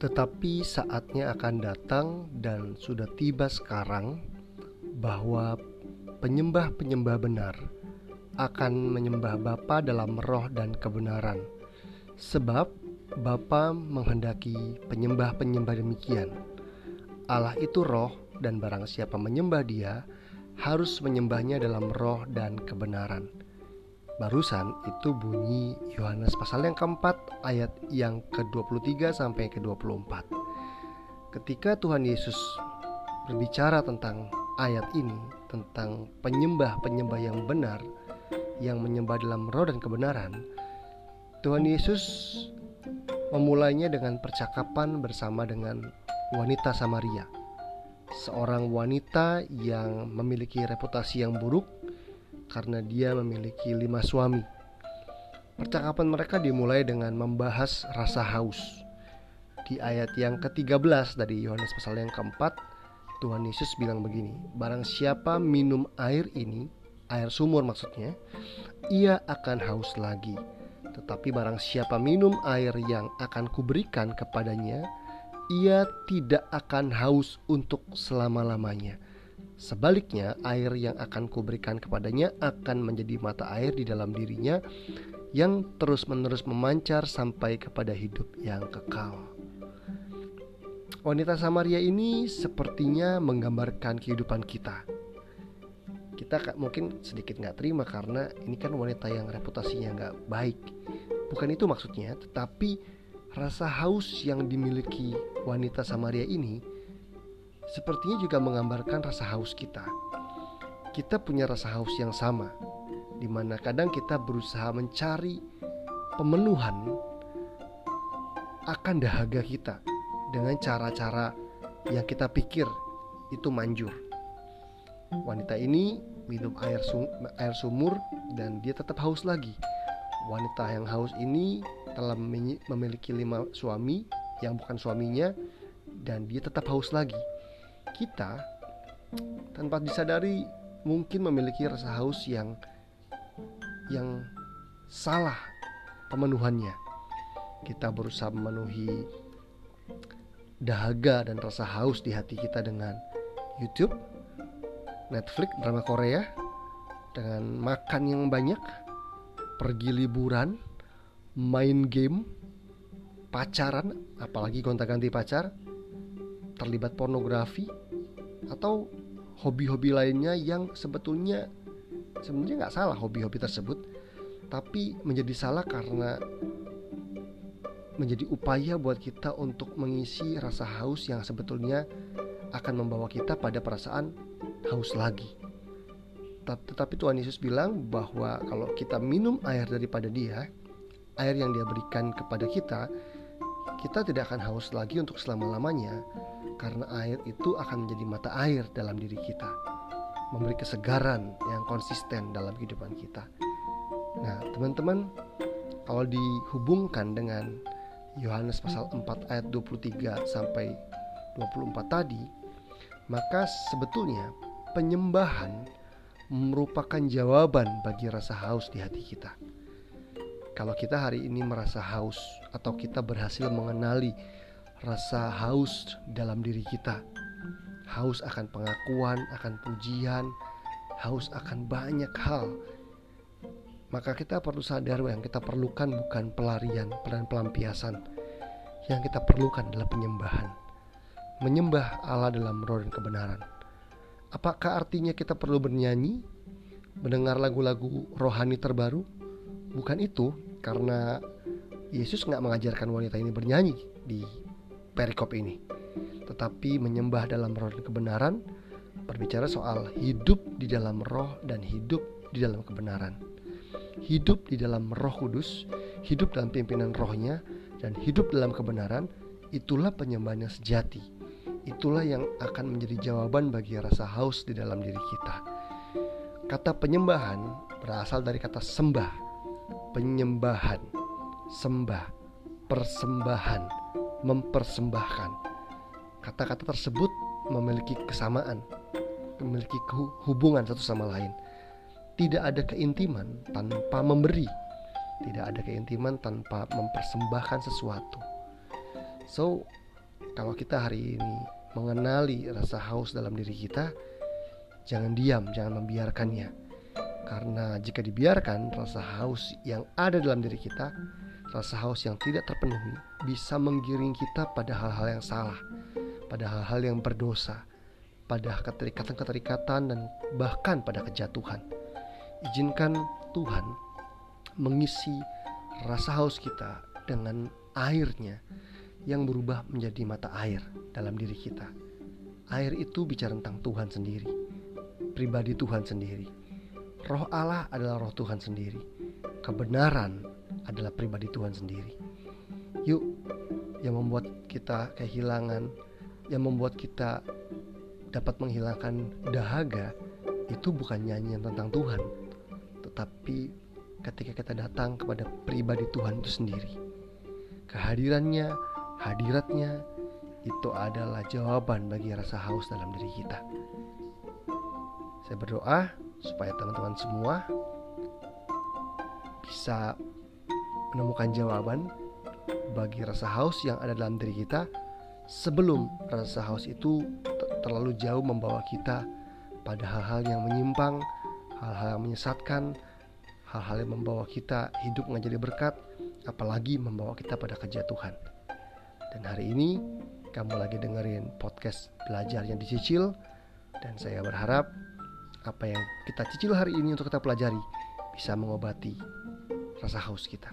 Tetapi saatnya akan datang dan sudah tiba sekarang bahwa penyembah-penyembah benar akan menyembah Bapa dalam roh dan kebenaran. Sebab Bapa menghendaki penyembah-penyembah demikian. Allah itu roh dan barang siapa menyembah dia harus menyembahnya dalam roh dan kebenaran. Barusan itu bunyi Yohanes pasal yang keempat ayat yang ke-23 sampai ke-24. Ketika Tuhan Yesus berbicara tentang ayat ini, tentang penyembah-penyembah yang benar, yang menyembah dalam roh dan kebenaran, Tuhan Yesus memulainya dengan percakapan bersama dengan wanita Samaria. Seorang wanita yang memiliki reputasi yang buruk karena dia memiliki lima suami. Percakapan mereka dimulai dengan membahas rasa haus. Di ayat yang ke-13 dari Yohanes pasal yang keempat, Tuhan Yesus bilang begini, Barang siapa minum air ini, air sumur maksudnya, ia akan haus lagi. Tetapi barang siapa minum air yang akan kuberikan kepadanya, ia tidak akan haus untuk selama-lamanya. Sebaliknya, air yang akan kuberikan kepadanya akan menjadi mata air di dalam dirinya yang terus-menerus memancar sampai kepada hidup yang kekal. Wanita Samaria ini sepertinya menggambarkan kehidupan kita. Kita mungkin sedikit nggak terima karena ini kan wanita yang reputasinya nggak baik. Bukan itu maksudnya, tetapi rasa haus yang dimiliki wanita Samaria ini sepertinya juga menggambarkan rasa haus kita. Kita punya rasa haus yang sama, di mana kadang kita berusaha mencari pemenuhan akan dahaga kita dengan cara-cara yang kita pikir itu manjur. Wanita ini minum air, sum air sumur dan dia tetap haus lagi. Wanita yang haus ini telah memiliki lima suami yang bukan suaminya dan dia tetap haus lagi kita tanpa disadari mungkin memiliki rasa haus yang yang salah pemenuhannya. Kita berusaha memenuhi dahaga dan rasa haus di hati kita dengan YouTube, Netflix, drama Korea, dengan makan yang banyak, pergi liburan, main game, pacaran, apalagi gonta-ganti pacar, terlibat pornografi atau hobi-hobi lainnya yang sebetulnya sebenarnya nggak salah hobi-hobi tersebut tapi menjadi salah karena menjadi upaya buat kita untuk mengisi rasa haus yang sebetulnya akan membawa kita pada perasaan haus lagi. Tetapi Tuhan Yesus bilang bahwa kalau kita minum air daripada Dia, air yang Dia berikan kepada kita, kita tidak akan haus lagi untuk selama-lamanya, karena air itu akan menjadi mata air dalam diri kita, memberi kesegaran yang konsisten dalam kehidupan kita. Nah, teman-teman, kalau dihubungkan dengan Yohanes pasal 4 ayat 23 sampai 24 tadi, maka sebetulnya penyembahan merupakan jawaban bagi rasa haus di hati kita. Kalau kita hari ini merasa haus atau kita berhasil mengenali rasa haus dalam diri kita. Haus akan pengakuan, akan pujian, haus akan banyak hal. Maka kita perlu sadar yang kita perlukan bukan pelarian dan pelampiasan. Yang kita perlukan adalah penyembahan. Menyembah Allah dalam roh dan kebenaran. Apakah artinya kita perlu bernyanyi, mendengar lagu-lagu rohani terbaru? Bukan itu, karena Yesus nggak mengajarkan wanita ini bernyanyi di perikop ini. Tetapi menyembah dalam roh dan kebenaran berbicara soal hidup di dalam roh dan hidup di dalam kebenaran. Hidup di dalam roh kudus hidup dalam pimpinan rohnya dan hidup dalam kebenaran itulah penyembahan yang sejati. Itulah yang akan menjadi jawaban bagi rasa haus di dalam diri kita. Kata penyembahan berasal dari kata sembah penyembahan sembah persembahan mempersembahkan. Kata-kata tersebut memiliki kesamaan, memiliki hubungan satu sama lain. Tidak ada keintiman tanpa memberi, tidak ada keintiman tanpa mempersembahkan sesuatu. So, kalau kita hari ini mengenali rasa haus dalam diri kita, jangan diam, jangan membiarkannya. Karena jika dibiarkan, rasa haus yang ada dalam diri kita, rasa haus yang tidak terpenuhi, bisa menggiring kita pada hal-hal yang salah, pada hal-hal yang berdosa, pada keterikatan-keterikatan, dan bahkan pada kejatuhan. Izinkan Tuhan mengisi rasa haus kita dengan airnya yang berubah menjadi mata air dalam diri kita. Air itu bicara tentang Tuhan sendiri, pribadi Tuhan sendiri. Roh Allah adalah roh Tuhan sendiri. Kebenaran adalah pribadi Tuhan sendiri. Yuk, yang membuat kita kehilangan, yang membuat kita dapat menghilangkan dahaga, itu bukan nyanyian tentang Tuhan, tetapi ketika kita datang kepada pribadi Tuhan itu sendiri. Kehadirannya hadiratnya itu adalah jawaban bagi rasa haus dalam diri kita. Saya berdoa supaya teman-teman semua bisa menemukan jawaban bagi rasa haus yang ada dalam diri kita sebelum rasa haus itu terlalu jauh membawa kita pada hal-hal yang menyimpang, hal-hal yang menyesatkan, hal-hal yang membawa kita hidup menjadi berkat, apalagi membawa kita pada kejatuhan. Dan hari ini kamu lagi dengerin podcast belajar yang dicicil dan saya berharap apa yang kita cicil hari ini untuk kita pelajari bisa mengobati rasa haus kita.